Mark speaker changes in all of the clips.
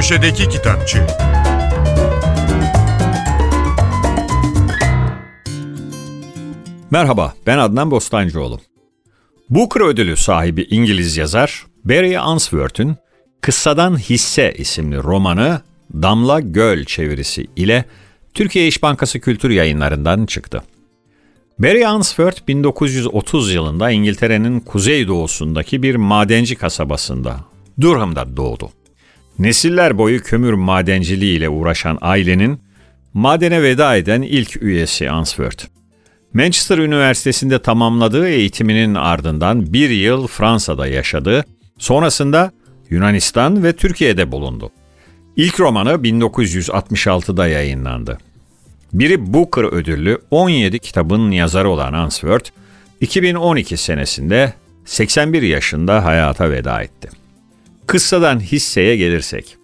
Speaker 1: Köşedeki Kitapçı
Speaker 2: Merhaba, ben Adnan Bostancıoğlu. Booker ödülü sahibi İngiliz yazar Barry Answorth'un Kıssadan Hisse isimli romanı Damla Göl çevirisi ile Türkiye İş Bankası Kültür Yayınlarından çıktı. Barry Answorth 1930 yılında İngiltere'nin kuzeydoğusundaki bir madenci kasabasında, Durham'da doğdu. Nesiller boyu kömür madenciliği ile uğraşan ailenin madene veda eden ilk üyesi Answorth. Manchester Üniversitesi'nde tamamladığı eğitiminin ardından bir yıl Fransa'da yaşadı, sonrasında Yunanistan ve Türkiye'de bulundu. İlk romanı 1966'da yayınlandı. Biri Booker ödüllü 17 kitabın yazarı olan Answorth, 2012 senesinde 81 yaşında hayata veda etti. Kıssadan hisseye gelirsek.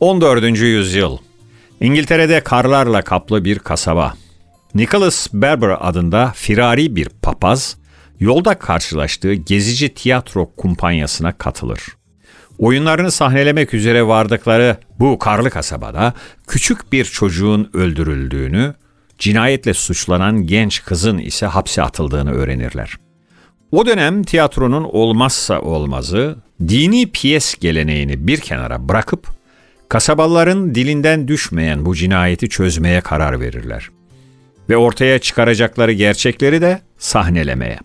Speaker 2: 14. yüzyıl. İngiltere'de karlarla kaplı bir kasaba. Nicholas Berber adında firari bir papaz, yolda karşılaştığı gezici tiyatro kumpanyasına katılır. Oyunlarını sahnelemek üzere vardıkları bu karlı kasabada küçük bir çocuğun öldürüldüğünü, cinayetle suçlanan genç kızın ise hapse atıldığını öğrenirler. O dönem tiyatronun olmazsa olmazı dini piyes geleneğini bir kenara bırakıp kasabalıların dilinden düşmeyen bu cinayeti çözmeye karar verirler. Ve ortaya çıkaracakları gerçekleri de sahnelemeye.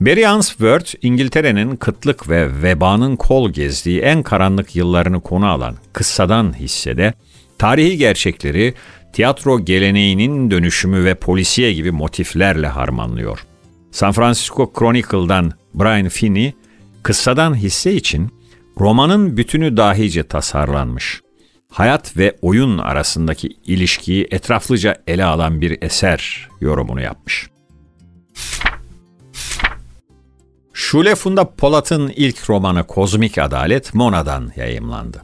Speaker 2: Barry Answorth, İngiltere'nin kıtlık ve vebanın kol gezdiği en karanlık yıllarını konu alan kıssadan hissede, tarihi gerçekleri, tiyatro geleneğinin dönüşümü ve polisiye gibi motiflerle harmanlıyor. San Francisco Chronicle'dan Brian Finney, kıssadan hisse için romanın bütünü dahice tasarlanmış. Hayat ve oyun arasındaki ilişkiyi etraflıca ele alan bir eser yorumunu yapmış. Şule Funda Polat'ın ilk romanı Kozmik Adalet Mona'dan yayımlandı.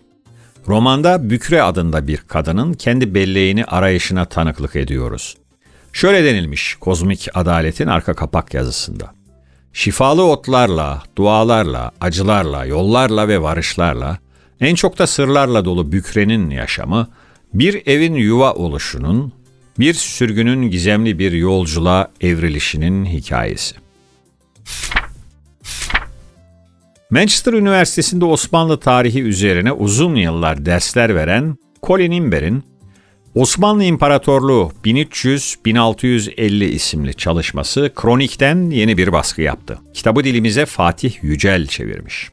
Speaker 2: Romanda Bükre adında bir kadının kendi belleğini arayışına tanıklık ediyoruz. Şöyle denilmiş Kozmik Adalet'in arka kapak yazısında. Şifalı otlarla, dualarla, acılarla, yollarla ve varışlarla, en çok da sırlarla dolu Bükre'nin yaşamı, bir evin yuva oluşunun, bir sürgünün gizemli bir yolculuğa evrilişinin hikayesi. Manchester Üniversitesi'nde Osmanlı tarihi üzerine uzun yıllar dersler veren Colin Imber'in Osmanlı İmparatorluğu 1300-1650 isimli çalışması Kronik'ten yeni bir baskı yaptı. Kitabı dilimize Fatih Yücel çevirmiş.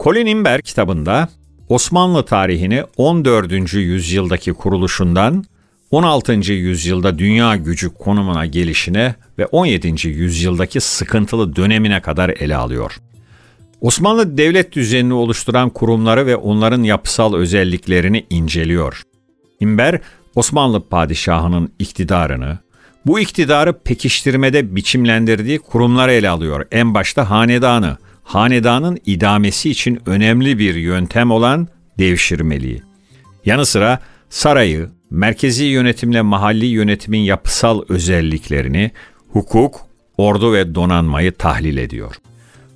Speaker 2: Colin Imber kitabında Osmanlı tarihini 14. yüzyıldaki kuruluşundan 16. yüzyılda dünya gücü konumuna gelişine ve 17. yüzyıldaki sıkıntılı dönemine kadar ele alıyor. Osmanlı devlet düzenini oluşturan kurumları ve onların yapısal özelliklerini inceliyor. İmber, Osmanlı padişahının iktidarını, bu iktidarı pekiştirmede biçimlendirdiği kurumları ele alıyor. En başta hanedanı, hanedanın idamesi için önemli bir yöntem olan devşirmeliği. Yanı sıra sarayı, merkezi yönetimle mahalli yönetimin yapısal özelliklerini, hukuk, ordu ve donanmayı tahlil ediyor.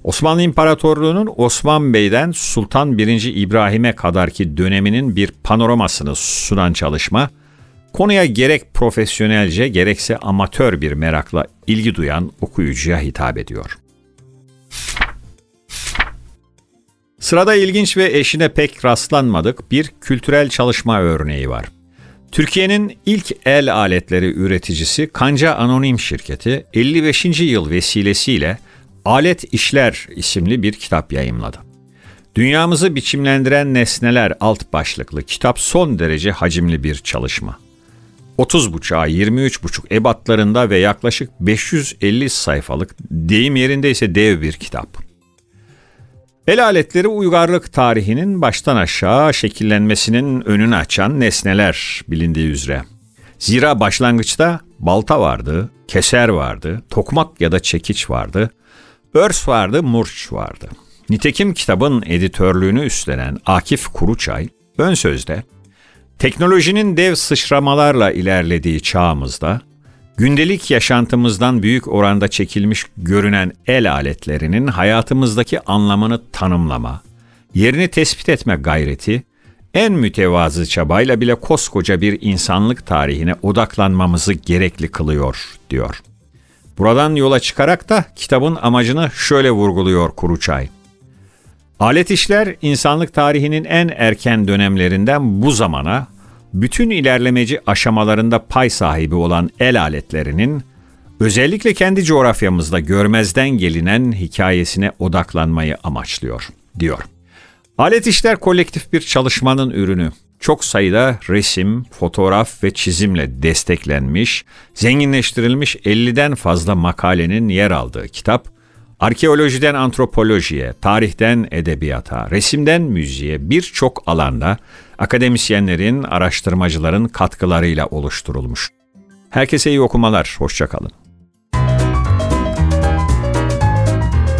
Speaker 2: Osmanlı İmparatorluğu'nun Osman Bey'den Sultan 1. İbrahim'e kadarki döneminin bir panoramasını sunan çalışma, konuya gerek profesyonelce gerekse amatör bir merakla ilgi duyan okuyucuya hitap ediyor. Sırada ilginç ve eşine pek rastlanmadık bir kültürel çalışma örneği var. Türkiye'nin ilk el aletleri üreticisi Kanca Anonim Şirketi 55. yıl vesilesiyle Alet İşler isimli bir kitap yayımladı. Dünyamızı biçimlendiren nesneler alt başlıklı kitap son derece hacimli bir çalışma. 30 buçuğa 23 buçuk ebatlarında ve yaklaşık 550 sayfalık deyim yerinde ise dev bir kitap. El aletleri uygarlık tarihinin baştan aşağı şekillenmesinin önünü açan nesneler bilindiği üzere. Zira başlangıçta balta vardı, keser vardı, tokmak ya da çekiç vardı, örs vardı, murç vardı. Nitekim kitabın editörlüğünü üstlenen Akif Kuruçay, ön sözde, teknolojinin dev sıçramalarla ilerlediği çağımızda, gündelik yaşantımızdan büyük oranda çekilmiş görünen el aletlerinin hayatımızdaki anlamını tanımlama, yerini tespit etme gayreti, en mütevazı çabayla bile koskoca bir insanlık tarihine odaklanmamızı gerekli kılıyor, diyor. Buradan yola çıkarak da kitabın amacını şöyle vurguluyor Kuruçay. Alet işler insanlık tarihinin en erken dönemlerinden bu zamana bütün ilerlemeci aşamalarında pay sahibi olan el aletlerinin özellikle kendi coğrafyamızda görmezden gelinen hikayesine odaklanmayı amaçlıyor, diyor. Alet işler kolektif bir çalışmanın ürünü. Çok sayıda resim, fotoğraf ve çizimle desteklenmiş, zenginleştirilmiş 50'den fazla makalenin yer aldığı kitap, arkeolojiden antropolojiye, tarihten edebiyata, resimden müziğe birçok alanda akademisyenlerin, araştırmacıların katkılarıyla oluşturulmuş. Herkese iyi okumalar, hoşçakalın.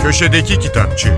Speaker 1: Köşedeki Kitapçı